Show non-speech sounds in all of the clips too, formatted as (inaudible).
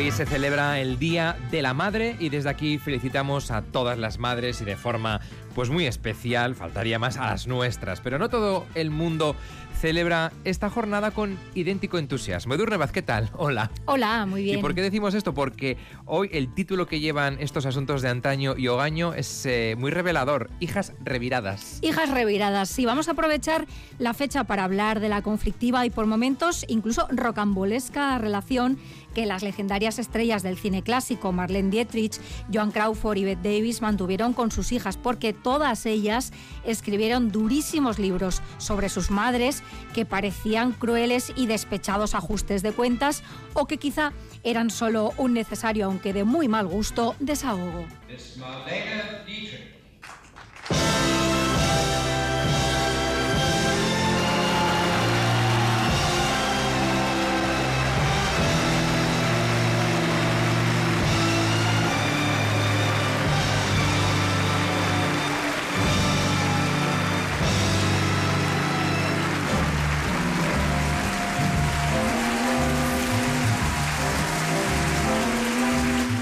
Hoy se celebra el Día de la Madre y desde aquí felicitamos a todas las madres y de forma pues muy especial, faltaría más a las nuestras, pero no todo el mundo celebra esta jornada con idéntico entusiasmo. Edurne Vaz, ¿qué tal? Hola. Hola, muy bien. ¿Y por qué decimos esto? Porque hoy el título que llevan estos asuntos de antaño y hogaño es eh, muy revelador. Hijas reviradas. Hijas reviradas, sí. Vamos a aprovechar la fecha para hablar de la conflictiva y por momentos incluso rocambolesca relación que las legendarias estrellas del cine clásico, Marlene Dietrich, Joan Crawford y Bette Davis, mantuvieron con sus hijas, porque todas ellas escribieron durísimos libros sobre sus madres que parecían crueles y despechados ajustes de cuentas o que quizá eran solo un necesario, aunque de muy mal gusto, desahogo.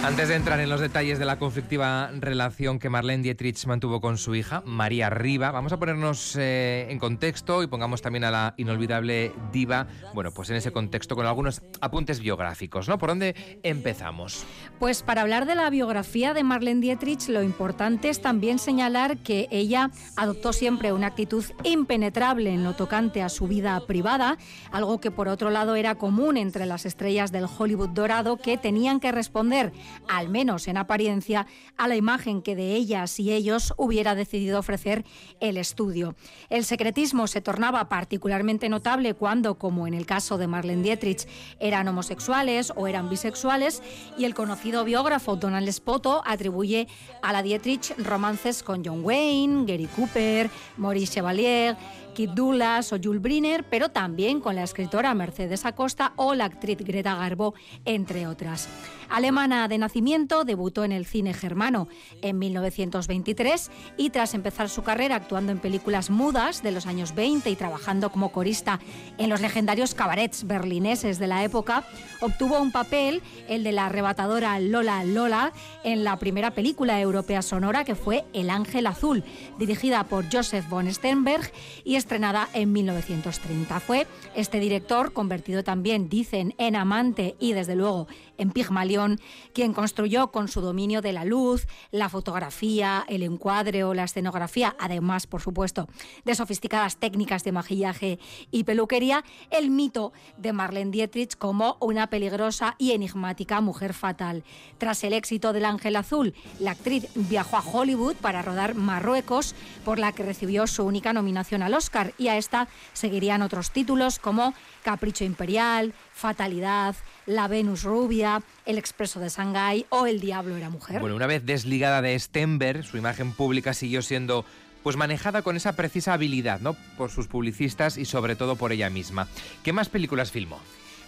Antes de entrar en los detalles de la conflictiva relación que Marlene Dietrich mantuvo con su hija, María Riva, vamos a ponernos eh, en contexto y pongamos también a la inolvidable diva, bueno, pues en ese contexto con algunos apuntes biográficos, ¿no? ¿Por dónde empezamos? Pues para hablar de la biografía de Marlene Dietrich, lo importante es también señalar que ella adoptó siempre una actitud impenetrable en lo tocante a su vida privada, algo que por otro lado era común entre las estrellas del Hollywood dorado que tenían que responder al menos en apariencia, a la imagen que de ellas y ellos hubiera decidido ofrecer el estudio. El secretismo se tornaba particularmente notable cuando, como en el caso de Marlene Dietrich, eran homosexuales o eran bisexuales y el conocido biógrafo Donald Spoto atribuye a la Dietrich romances con John Wayne, Gary Cooper, Maurice Chevalier, Kid Douglas o Jules Briner, pero también con la escritora Mercedes Acosta o la actriz Greta Garbo, entre otras. Alemana de nacimiento, debutó en el cine germano en 1923 y tras empezar su carrera actuando en películas mudas de los años 20 y trabajando como corista en los legendarios cabarets berlineses de la época, obtuvo un papel, el de la arrebatadora Lola Lola, en la primera película europea sonora que fue El Ángel Azul, dirigida por Joseph von Sternberg y estrenada en 1930. Fue este director, convertido también, dicen, en amante y desde luego en Pigmalión, quien construyó con su dominio de la luz, la fotografía, el encuadre o la escenografía, además, por supuesto, de sofisticadas técnicas de maquillaje y peluquería, el mito de Marlene Dietrich como una peligrosa y enigmática mujer fatal. Tras el éxito del Ángel Azul, la actriz viajó a Hollywood para rodar Marruecos, por la que recibió su única nominación al Oscar, y a esta seguirían otros títulos como Capricho Imperial, Fatalidad, La Venus Rubia, El Expreso de Shanghái o El Diablo era mujer. Bueno, una vez desligada de Stenberg, su imagen pública siguió siendo pues manejada con esa precisa habilidad, ¿no? Por sus publicistas y sobre todo por ella misma. ¿Qué más películas filmó?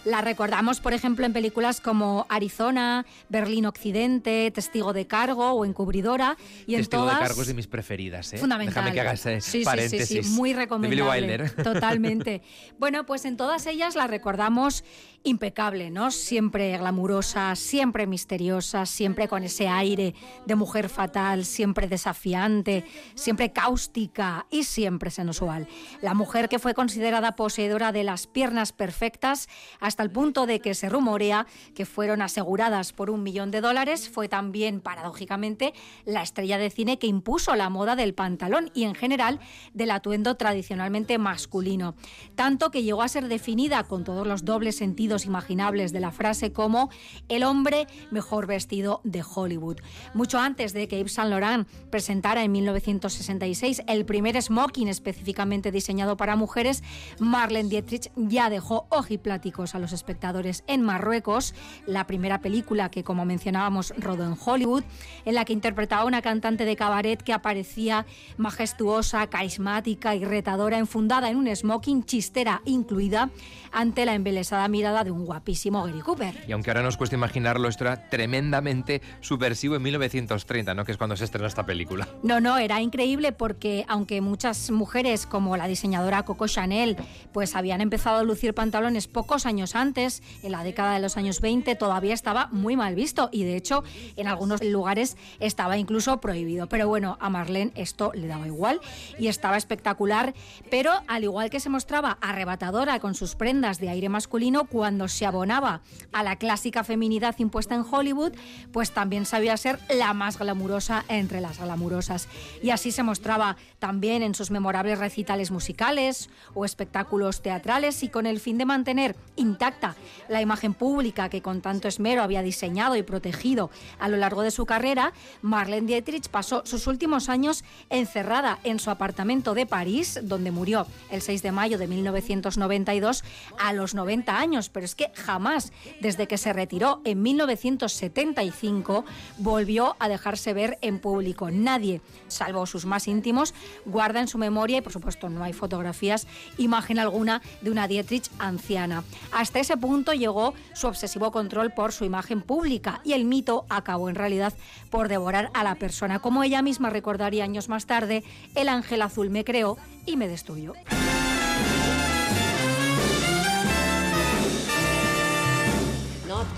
La recordamos, por ejemplo, en películas como Arizona, Berlín Occidente, Testigo de Cargo o Encubridora. Y Testigo en todas... de Cargo es de mis preferidas, ¿eh? Fundamental. Déjame que hagas eh, sí, paréntesis. Sí, sí, sí, muy recomendable. De Billy Wilder. Totalmente. (laughs) bueno, pues en todas ellas la recordamos impecable, ¿no? Siempre glamurosa, siempre misteriosa, siempre con ese aire de mujer fatal, siempre desafiante, siempre cáustica y siempre sensual. La mujer que fue considerada poseedora de las piernas perfectas hasta el punto de que se rumorea que fueron aseguradas por un millón de dólares, fue también, paradójicamente, la estrella de cine que impuso la moda del pantalón y en general del atuendo tradicionalmente masculino. Tanto que llegó a ser definida con todos los dobles sentidos imaginables de la frase como el hombre mejor vestido de Hollywood. Mucho antes de que Yves Saint Laurent presentara en 1966 el primer smoking específicamente diseñado para mujeres, Marlene Dietrich ya dejó ojipláticos a los espectadores en Marruecos, la primera película que, como mencionábamos, rodó en Hollywood, en la que interpretaba una cantante de cabaret que aparecía majestuosa, carismática y retadora, enfundada en un smoking chistera incluida, ante la embelesada mirada de un guapísimo Gary Cooper. Y aunque ahora nos cuesta imaginarlo, esto era tremendamente subversivo en 1930, ¿no? Que es cuando se estrenó esta película. No, no, era increíble porque aunque muchas mujeres como la diseñadora Coco Chanel pues habían empezado a lucir pantalones pocos años antes, en la década de los años 20 todavía estaba muy mal visto y de hecho en algunos lugares estaba incluso prohibido. Pero bueno, a Marlene esto le daba igual y estaba espectacular, pero al igual que se mostraba arrebatadora con sus prendas de aire masculino cuando se abonaba a la clásica feminidad impuesta en Hollywood, pues también sabía ser la más glamurosa entre las glamurosas. Y así se mostraba también en sus memorables recitales musicales o espectáculos teatrales y con el fin de mantener intacta la imagen pública que con tanto esmero había diseñado y protegido a lo largo de su carrera, Marlene Dietrich pasó sus últimos años encerrada en su apartamento de París, donde murió el 6 de mayo de 1992 a los 90 años, es que jamás, desde que se retiró en 1975, volvió a dejarse ver en público. Nadie, salvo sus más íntimos, guarda en su memoria, y por supuesto no hay fotografías, imagen alguna de una Dietrich anciana. Hasta ese punto llegó su obsesivo control por su imagen pública y el mito acabó en realidad por devorar a la persona. Como ella misma recordaría años más tarde, el ángel azul me creó y me destruyó.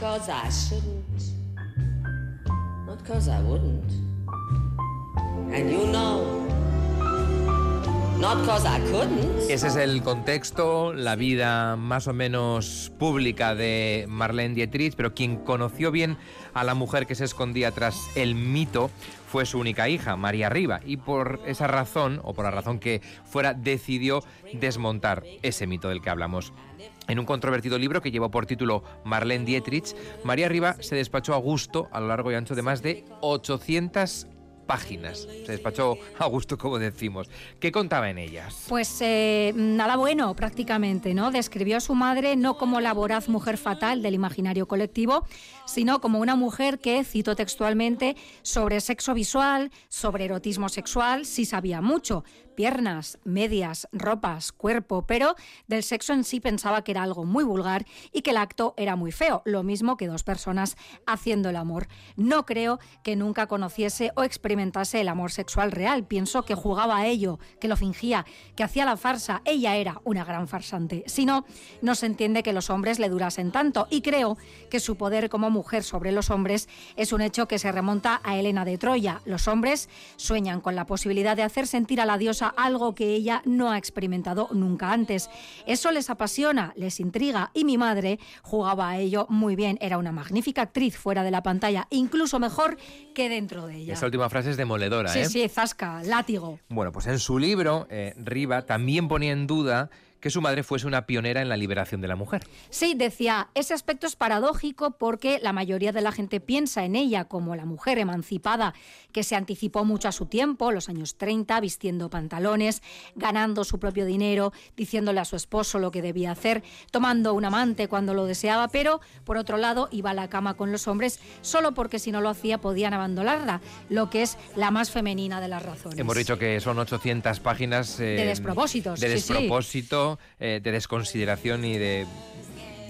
Cause I shouldn't. Not cause I wouldn't. And you know. Ese es el contexto, la vida más o menos pública de Marlene Dietrich, pero quien conoció bien a la mujer que se escondía tras el mito fue su única hija, María Riva, y por esa razón, o por la razón que fuera, decidió desmontar ese mito del que hablamos. En un controvertido libro que llevó por título Marlene Dietrich, María Riva se despachó a gusto a lo largo y ancho de más de 800 páginas. Se despachó a gusto, como decimos. ¿Qué contaba en ellas? Pues eh, nada bueno, prácticamente, ¿no? Describió a su madre no como la voraz mujer fatal del imaginario colectivo, sino como una mujer que, cito textualmente, sobre sexo visual, sobre erotismo sexual, sí sabía mucho, piernas, medias, ropas, cuerpo, pero del sexo en sí pensaba que era algo muy vulgar y que el acto era muy feo, lo mismo que dos personas haciendo el amor. No creo que nunca conociese o experimentase el amor sexual real, pienso que jugaba a ello, que lo fingía, que hacía la farsa, ella era una gran farsante. Si no, no se entiende que los hombres le durasen tanto y creo que su poder como mujer sobre los hombres es un hecho que se remonta a Elena de Troya. Los hombres sueñan con la posibilidad de hacer sentir a la diosa algo que ella no ha experimentado nunca antes. Eso les apasiona, les intriga y mi madre jugaba a ello muy bien. Era una magnífica actriz fuera de la pantalla, incluso mejor que dentro de ella. Esa última frase es demoledora, sí, ¿eh? Sí, sí, zasca, látigo. Bueno, pues en su libro, eh, Riva también ponía en duda que su madre fuese una pionera en la liberación de la mujer. Sí, decía, ese aspecto es paradójico porque la mayoría de la gente piensa en ella como la mujer emancipada que se anticipó mucho a su tiempo, los años 30, vistiendo pantalones, ganando su propio dinero, diciéndole a su esposo lo que debía hacer, tomando un amante cuando lo deseaba, pero por otro lado iba a la cama con los hombres solo porque si no lo hacía podían abandonarla, lo que es la más femenina de las razones. Hemos dicho que son 800 páginas de eh, despropósitos. De despropósito. Eh, de desconsideración y de,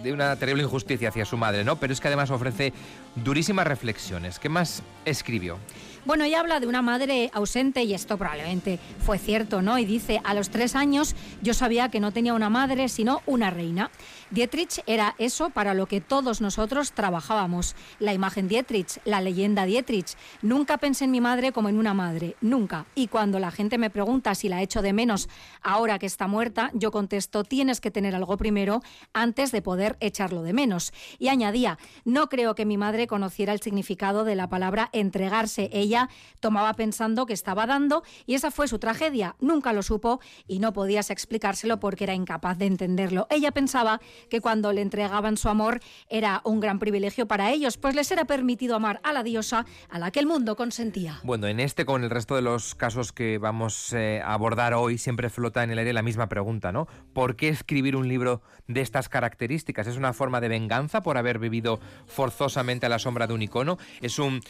de una terrible injusticia hacia su madre, ¿no? Pero es que además ofrece durísimas reflexiones. ¿Qué más escribió? Bueno, ella habla de una madre ausente y esto probablemente fue cierto, ¿no? Y dice, a los tres años yo sabía que no tenía una madre, sino una reina. Dietrich era eso para lo que todos nosotros trabajábamos. La imagen Dietrich, la leyenda Dietrich. Nunca pensé en mi madre como en una madre, nunca. Y cuando la gente me pregunta si la echo de menos ahora que está muerta, yo contesto, tienes que tener algo primero antes de poder echarlo de menos. Y añadía, no creo que mi madre conociera el significado de la palabra entregarse. Ella ella tomaba pensando que estaba dando y esa fue su tragedia. Nunca lo supo y no podías explicárselo porque era incapaz de entenderlo. Ella pensaba que cuando le entregaban su amor era un gran privilegio para ellos, pues les era permitido amar a la diosa a la que el mundo consentía. Bueno, en este, como en el resto de los casos que vamos eh, a abordar hoy, siempre flota en el aire la misma pregunta, ¿no? ¿Por qué escribir un libro de estas características? ¿Es una forma de venganza por haber vivido forzosamente a la sombra de un icono? ¿Es un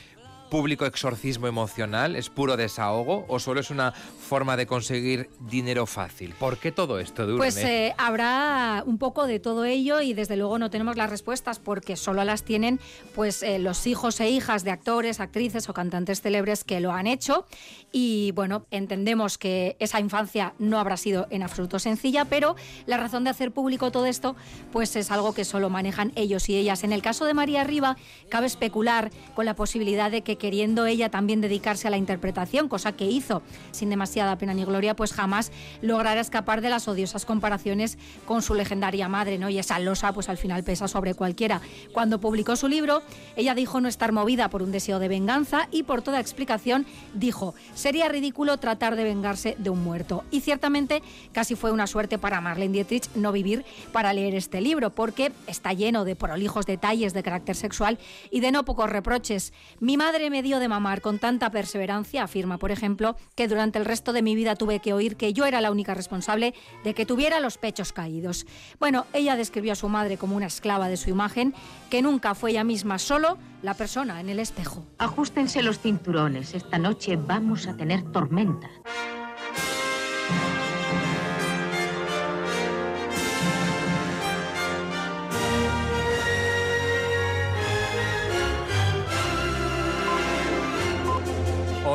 público exorcismo emocional? ¿Es puro desahogo? ¿O solo es una forma de conseguir dinero fácil? ¿Por qué todo esto, Durne? Pues eh, habrá un poco de todo ello y desde luego no tenemos las respuestas porque solo las tienen pues eh, los hijos e hijas de actores, actrices o cantantes célebres que lo han hecho y bueno, entendemos que esa infancia no habrá sido en absoluto sencilla, pero la razón de hacer público todo esto pues es algo que solo manejan ellos y ellas. En el caso de María Riva cabe especular con la posibilidad de que queriendo ella también dedicarse a la interpretación, cosa que hizo sin demasiada pena ni gloria, pues jamás logrará escapar de las odiosas comparaciones con su legendaria madre, ¿no? Y esa losa pues al final pesa sobre cualquiera. Cuando publicó su libro, ella dijo no estar movida por un deseo de venganza y por toda explicación dijo, sería ridículo tratar de vengarse de un muerto. Y ciertamente casi fue una suerte para Marlene Dietrich no vivir para leer este libro, porque está lleno de prolijos detalles de carácter sexual y de no pocos reproches. Mi madre me dio de mamar con tanta perseverancia, afirma, por ejemplo, que durante el resto de mi vida tuve que oír que yo era la única responsable de que tuviera los pechos caídos. Bueno, ella describió a su madre como una esclava de su imagen, que nunca fue ella misma solo la persona en el espejo. Ajustense los cinturones, esta noche vamos a tener tormenta.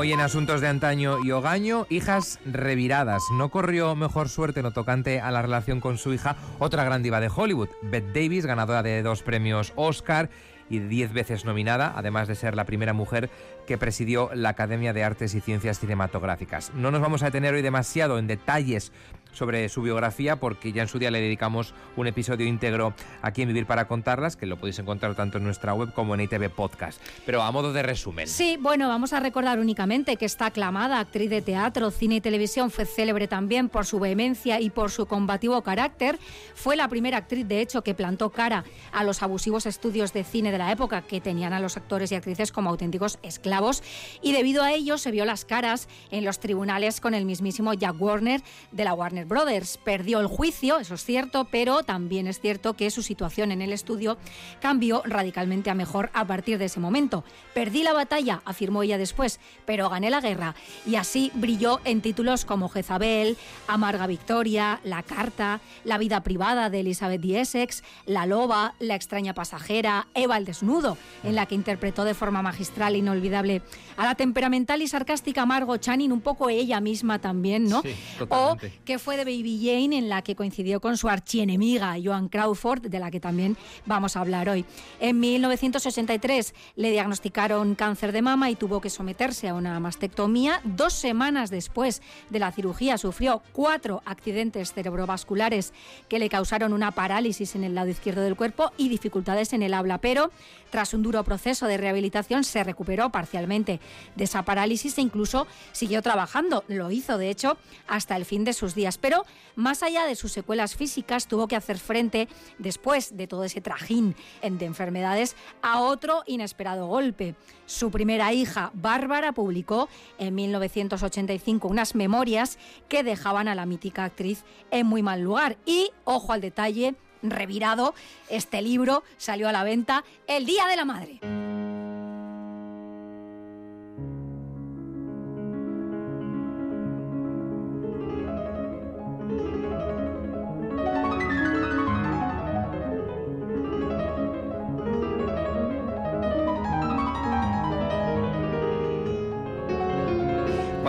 Hoy en Asuntos de Antaño y Ogaño, hijas reviradas. No corrió mejor suerte en lo tocante a la relación con su hija, otra gran diva de Hollywood, Bette Davis, ganadora de dos premios Oscar y diez veces nominada, además de ser la primera mujer que presidió la Academia de Artes y Ciencias Cinematográficas. No nos vamos a detener hoy demasiado en detalles sobre su biografía porque ya en su día le dedicamos un episodio íntegro aquí en Vivir para contarlas, que lo podéis encontrar tanto en nuestra web como en ITV Podcast. Pero a modo de resumen. Sí, bueno, vamos a recordar únicamente que esta aclamada actriz de teatro, cine y televisión fue célebre también por su vehemencia y por su combativo carácter. Fue la primera actriz, de hecho, que plantó cara a los abusivos estudios de cine de la época que tenían a los actores y actrices como auténticos esclavos y debido a ello se vio las caras en los tribunales con el mismísimo Jack Warner de la Warner Brothers. Perdió el juicio, eso es cierto, pero también es cierto que su situación en el estudio cambió radicalmente a mejor a partir de ese momento. Perdí la batalla, afirmó ella después, pero gané la guerra y así brilló en títulos como Jezabel, Amarga Victoria, La Carta, La vida privada de Elizabeth de Essex, La Loba, La extraña pasajera, Eva el desnudo, en la que interpretó de forma magistral e inolvidable a la temperamental y sarcástica Margot Channing, un poco ella misma también, ¿no? Sí, o que fue de Baby Jane, en la que coincidió con su archienemiga Joan Crawford, de la que también vamos a hablar hoy. En 1983 le diagnosticaron cáncer de mama y tuvo que someterse a una mastectomía. Dos semanas después de la cirugía sufrió cuatro accidentes cerebrovasculares que le causaron una parálisis en el lado izquierdo del cuerpo y dificultades en el habla, pero tras un duro proceso de rehabilitación se recuperó parcialmente de esa parálisis e incluso siguió trabajando. Lo hizo, de hecho, hasta el fin de sus días. Pero más allá de sus secuelas físicas, tuvo que hacer frente, después de todo ese trajín de enfermedades, a otro inesperado golpe. Su primera hija, Bárbara, publicó en 1985 unas memorias que dejaban a la mítica actriz en muy mal lugar. Y, ojo al detalle, revirado, este libro salió a la venta el Día de la Madre.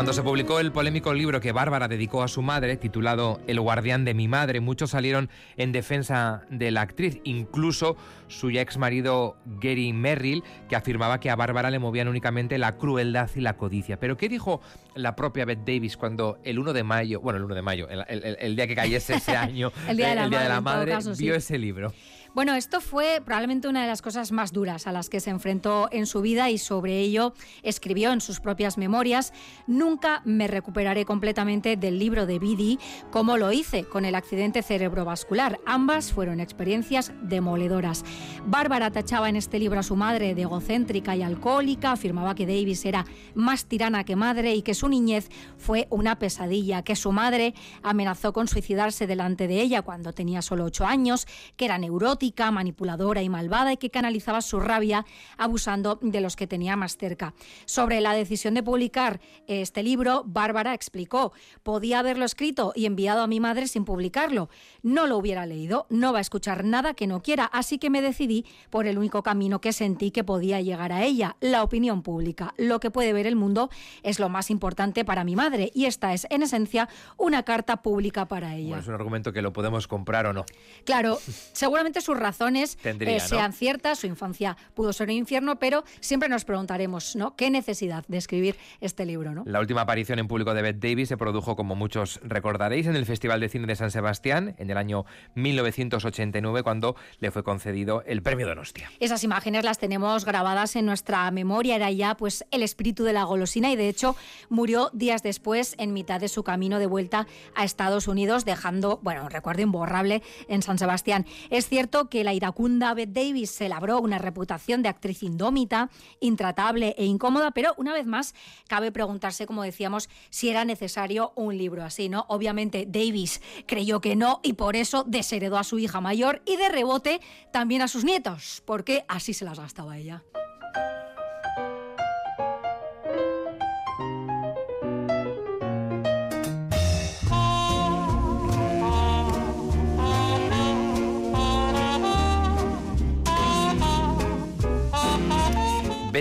Cuando se publicó el polémico libro que Bárbara dedicó a su madre, titulado El guardián de mi madre, muchos salieron en defensa de la actriz, incluso su ya ex marido Gary Merrill, que afirmaba que a Bárbara le movían únicamente la crueldad y la codicia. Pero ¿qué dijo la propia Bette Davis cuando el 1 de mayo, bueno, el 1 de mayo, el, el- el día que cayese ese (laughs) año, El Día de la el Madre, en todo Madre, caso, sí. vio ese libro? Bueno, esto fue probablemente una de las cosas más duras a las que se enfrentó en su vida y sobre ello escribió en sus propias memorias, Nunca me recuperaré completamente del libro de Bidi como lo hice con el accidente cerebrovascular. Ambas fueron experiencias demoledoras. Bárbara tachaba en este libro a su madre de egocéntrica y alcohólica, afirmaba que Davis era más tirana que madre y que su niñez fue una pesadilla, que su madre amenazó con suicidarse delante de ella cuando tenía solo ocho años, que era neurótica, manipuladora y malvada y que canalizaba su rabia abusando de los que tenía más cerca. Sobre la decisión de publicar este libro, Bárbara explicó, podía haberlo escrito y enviado a mi madre sin publicarlo. No lo hubiera leído, no va a escuchar nada que no quiera, así que me decidí por el único camino que sentí que podía llegar a ella, la opinión pública. Lo que puede ver el mundo es lo más importante para mi madre y esta es, en esencia, una carta pública para ella. Bueno, es un argumento que lo podemos comprar o no. Claro, seguramente sus razones eh, sean ciertas, su infancia pudo ser un infierno, pero siempre nos preguntaremos, ¿no? ¿Qué necesidad de escribir este libro, ¿no? La última aparición en público de Bette Davis se produjo, como muchos recordaréis, en el Festival de Cine de San Sebastián en el año 1989, cuando le fue concedido el premio Donostia. Esas imágenes las tenemos grabadas en nuestra memoria, era ya pues el espíritu de la golosina y de hecho murió días después en mitad de su camino de vuelta a Estados Unidos, dejando, bueno, un recuerdo imborrable en San Sebastián. Es cierto que la iracunda Bette Davis se labró una reputación de actriz indómita, intratable e incómoda, pero una vez más cabe preguntarse, como decíamos, si era necesario un libro así, ¿no? Obviamente Davis creyó que no y por eso desheredó a su hija mayor y de rebote también a sus nietos, porque así se las gastaba ella.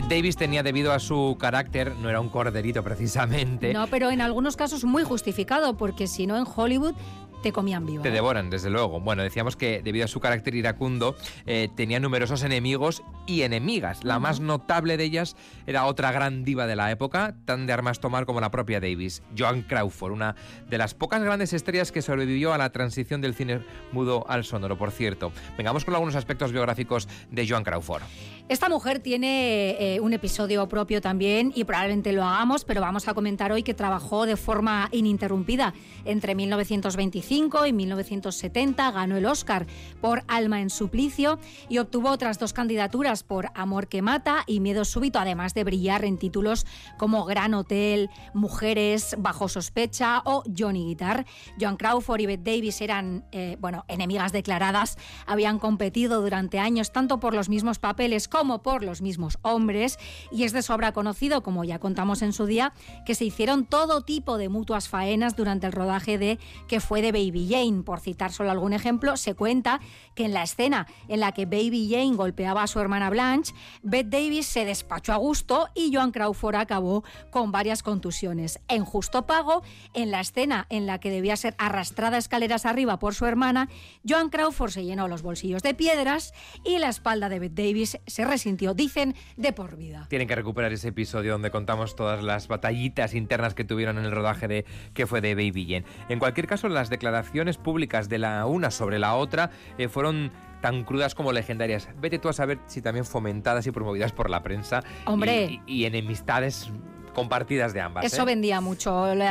Davis tenía debido a su carácter, no era un corderito precisamente. No, pero en algunos casos muy justificado, porque si no en Hollywood te comían vivo. Te devoran, desde luego. Bueno, decíamos que debido a su carácter iracundo eh, tenía numerosos enemigos y enemigas. La más notable de ellas era otra gran diva de la época, tan de armas tomar como la propia Davis, Joan Crawford, una de las pocas grandes estrellas que sobrevivió a la transición del cine mudo al sonoro, por cierto. Vengamos con algunos aspectos biográficos de Joan Crawford. Esta mujer tiene eh, un episodio propio también y probablemente lo hagamos, pero vamos a comentar hoy que trabajó de forma ininterrumpida entre 1925 y 1970, ganó el Oscar por Alma en Suplicio y obtuvo otras dos candidaturas por Amor que Mata y Miedo Súbito, además de brillar en títulos como Gran Hotel, Mujeres bajo sospecha o Johnny Guitar. Joan Crawford y Bette Davis eran, eh, bueno, enemigas declaradas, habían competido durante años tanto por los mismos papeles como por los mismos hombres, y es de sobra conocido, como ya contamos en su día, que se hicieron todo tipo de mutuas faenas durante el rodaje de que fue de Baby Jane. Por citar solo algún ejemplo, se cuenta que en la escena en la que Baby Jane golpeaba a su hermana Blanche, Bette Davis se despachó a gusto y Joan Crawford acabó con varias contusiones. En justo pago, en la escena en la que debía ser arrastrada escaleras arriba por su hermana, Joan Crawford se llenó los bolsillos de piedras y la espalda de Bette Davis se resintió, dicen, de por vida. Tienen que recuperar ese episodio donde contamos todas las batallitas internas que tuvieron en el rodaje de que fue de Baby Jane. En cualquier caso, las declaraciones públicas de la una sobre la otra eh, fueron tan crudas como legendarias. Vete tú a saber si también fomentadas y promovidas por la prensa. Hombre. y enemistades compartidas de ambas. Eso ¿eh? vendía mucho, el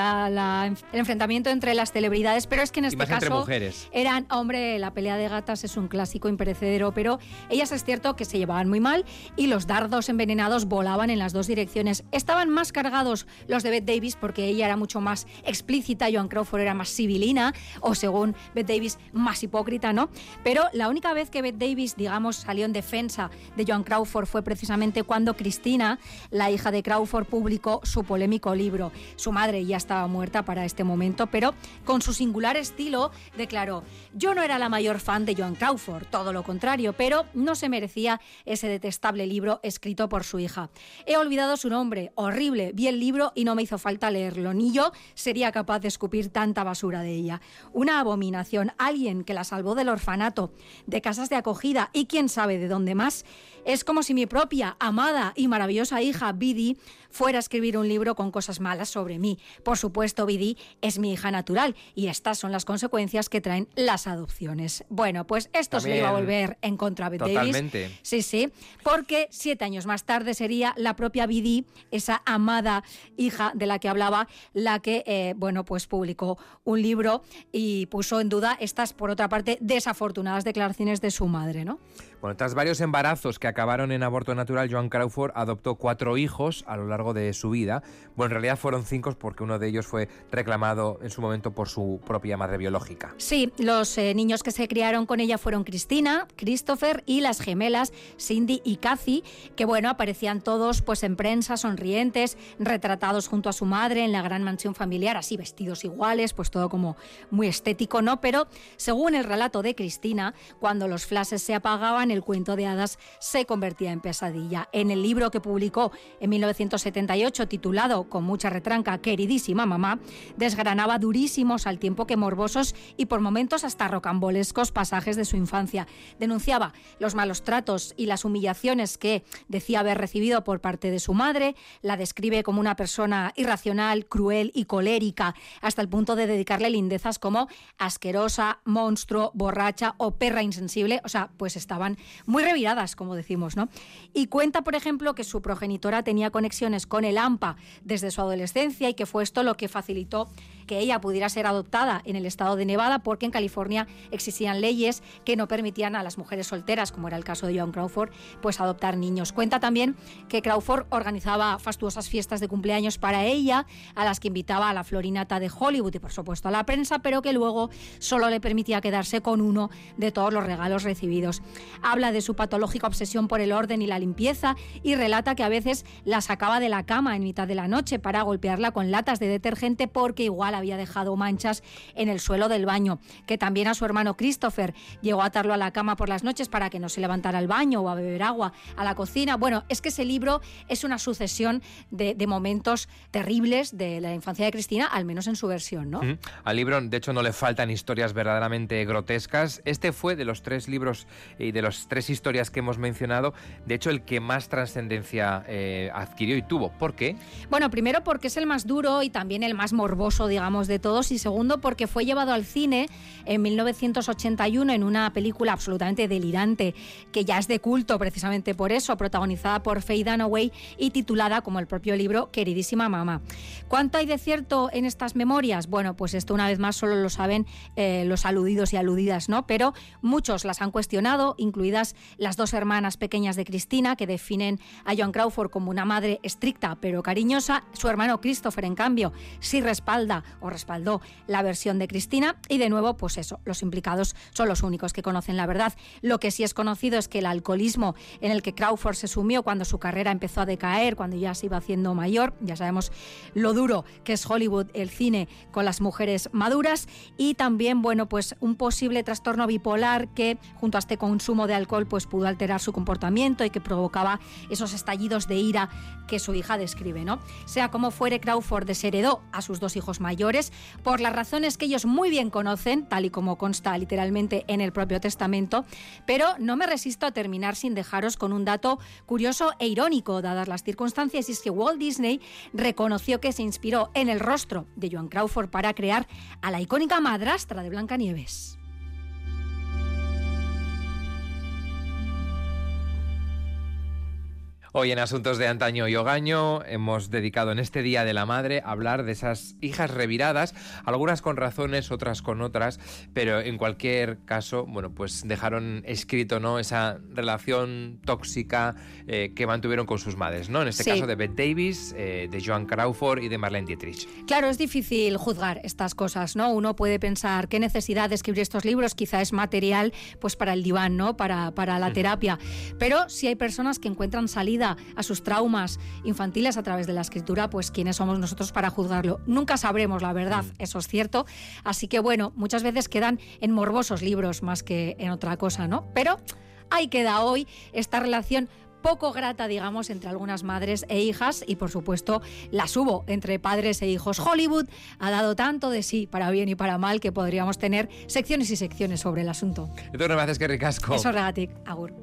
enfrentamiento entre las celebridades, pero es que en este caso entre mujeres. eran, hombre, la pelea de gatas es un clásico imperecedero, pero ellas es cierto que se llevaban muy mal y los dardos envenenados volaban en las dos direcciones. Estaban más cargados los de Bette Davis porque ella era mucho más explícita, Joan Crawford era más civilina o según Bette Davis más hipócrita, ¿no? Pero la única vez que Bette Davis, digamos, salió en defensa de Joan Crawford fue precisamente cuando Cristina, la hija de Crawford, publicó su polémico libro. Su madre ya estaba muerta para este momento, pero con su singular estilo declaró, yo no era la mayor fan de Joan Crawford, todo lo contrario, pero no se merecía ese detestable libro escrito por su hija. He olvidado su nombre, horrible, vi el libro y no me hizo falta leerlo, ni yo sería capaz de escupir tanta basura de ella. Una abominación, alguien que la salvó del orfanato, de casas de acogida y quién sabe de dónde más. Es como si mi propia, amada y maravillosa hija Bidi fuera a escribir un libro con cosas malas sobre mí. Por supuesto, Bidi es mi hija natural y estas son las consecuencias que traen las adopciones. Bueno, pues esto se le iba a volver en contra de Totalmente. Sí, sí, porque siete años más tarde sería la propia Bidi, esa amada hija de la que hablaba, la que, eh, bueno, pues publicó un libro y puso en duda estas, por otra parte, desafortunadas declaraciones de su madre, ¿no? Bueno, tras varios embarazos que acabaron en aborto natural, Joan Crawford adoptó cuatro hijos a lo largo de su vida. Bueno, en realidad fueron cinco porque uno de ellos fue reclamado en su momento por su propia madre biológica. Sí, los eh, niños que se criaron con ella fueron Cristina, Christopher y las gemelas Cindy y Cathy, que bueno, aparecían todos pues en prensa sonrientes, retratados junto a su madre en la gran mansión familiar, así vestidos iguales, pues todo como muy estético, ¿no? Pero según el relato de Cristina, cuando los flashes se apagaban, el cuento de hadas se convertía en pesadilla. En el libro que publicó en 1978, titulado con mucha retranca Queridísima Mamá, desgranaba durísimos al tiempo que morbosos y por momentos hasta rocambolescos pasajes de su infancia. Denunciaba los malos tratos y las humillaciones que decía haber recibido por parte de su madre, la describe como una persona irracional, cruel y colérica, hasta el punto de dedicarle lindezas como asquerosa, monstruo, borracha o perra insensible. O sea, pues estaban muy reviradas, como Y cuenta, por ejemplo, que su progenitora tenía conexiones con el AMPA desde su adolescencia y que fue esto lo que facilitó que ella pudiera ser adoptada en el estado de Nevada porque en California existían leyes que no permitían a las mujeres solteras, como era el caso de Joan Crawford, pues adoptar niños. Cuenta también que Crawford organizaba fastuosas fiestas de cumpleaños para ella, a las que invitaba a la florinata de Hollywood y por supuesto a la prensa, pero que luego solo le permitía quedarse con uno de todos los regalos recibidos. Habla de su patológica obsesión por el orden y la limpieza y relata que a veces la sacaba de la cama en mitad de la noche para golpearla con latas de detergente porque igual había dejado manchas en el suelo del baño, que también a su hermano Christopher llegó a atarlo a la cama por las noches para que no se levantara al baño o a beber agua, a la cocina. Bueno, es que ese libro es una sucesión de, momentos terribles de la infancia de Cristina, al menos en su versión, ¿no? Al libro, de hecho, no le faltan historias verdaderamente grotescas. Este fue de los tres libros y de las tres historias que hemos mencionado, de hecho, el que más trascendencia eh, adquirió y tuvo. ¿Por qué? Bueno, primero porque es el más duro y también el más morboso, digamos de todos, y segundo porque fue llevado al cine en 1981 en una película absolutamente delirante, que ya es de culto precisamente por eso, protagonizada por Faye Dunaway y titulada, como el propio libro, Queridísima Mamá. ¿Cuánto hay de cierto en estas memorias? Bueno, pues esto una vez más solo lo saben eh, los aludidos y aludidas, ¿no? Pero muchos las han cuestionado, incluidas las dos hermanas pequeñas de Cristina, que definen a Joan Crawford como una madre estricta pero cariñosa. Su hermano Christopher, en cambio, sí respalda o respaldó la versión de Cristina. Y de nuevo, pues eso, los implicados son los únicos que conocen la verdad. Lo que sí es conocido es que el alcoholismo en el que Crawford se sumió cuando su carrera empezó a decaer, cuando ya se iba haciendo mayor, ya sabemos lo duro que es Hollywood, el cine con las mujeres maduras y también, bueno, pues un posible trastorno bipolar que junto a este consumo de alcohol pues pudo alterar su comportamiento y que provocaba esos estallidos de ira que su hija describe, ¿no? Sea como fuere, Crawford desheredó a sus dos hijos mayores por las razones que ellos muy bien conocen, tal y como consta literalmente en el propio testamento, pero no me resisto a terminar sin dejaros con un dato curioso e irónico, dadas las circunstancias, y es que Walt Disney reconoció que se inspiró en el rostro de Joan Crawford para crear a la icónica madrastra de Blancanieves. Hoy en Asuntos de Antaño y Ogaño hemos dedicado en este Día de la Madre a hablar de esas hijas reviradas, algunas con razones, otras con otras, pero en cualquier caso, bueno, pues dejaron escrito, ¿no? Esa relación tóxica eh, que mantuvieron con sus madres, ¿no? En este caso de Beth Davis, eh, de Joan Crawford y de Marlene Dietrich. Claro, es difícil juzgar estas cosas, ¿no? Uno puede pensar qué necesidad de escribir estos libros, quizá es material pues para el diván, ¿no? Para, para la terapia. Pero si hay personas que encuentran salida a sus traumas infantiles a través de la escritura, pues quiénes somos nosotros para juzgarlo. Nunca sabremos la verdad, mm. eso es cierto. Así que bueno, muchas veces quedan en morbosos libros más que en otra cosa, ¿no? Pero ahí queda hoy esta relación poco grata, digamos, entre algunas madres e hijas y, por supuesto, las hubo entre padres e hijos. Hollywood ha dado tanto de sí, para bien y para mal, que podríamos tener secciones y secciones sobre el asunto. Esto no me haces que ricasco. Eso regatic, agur.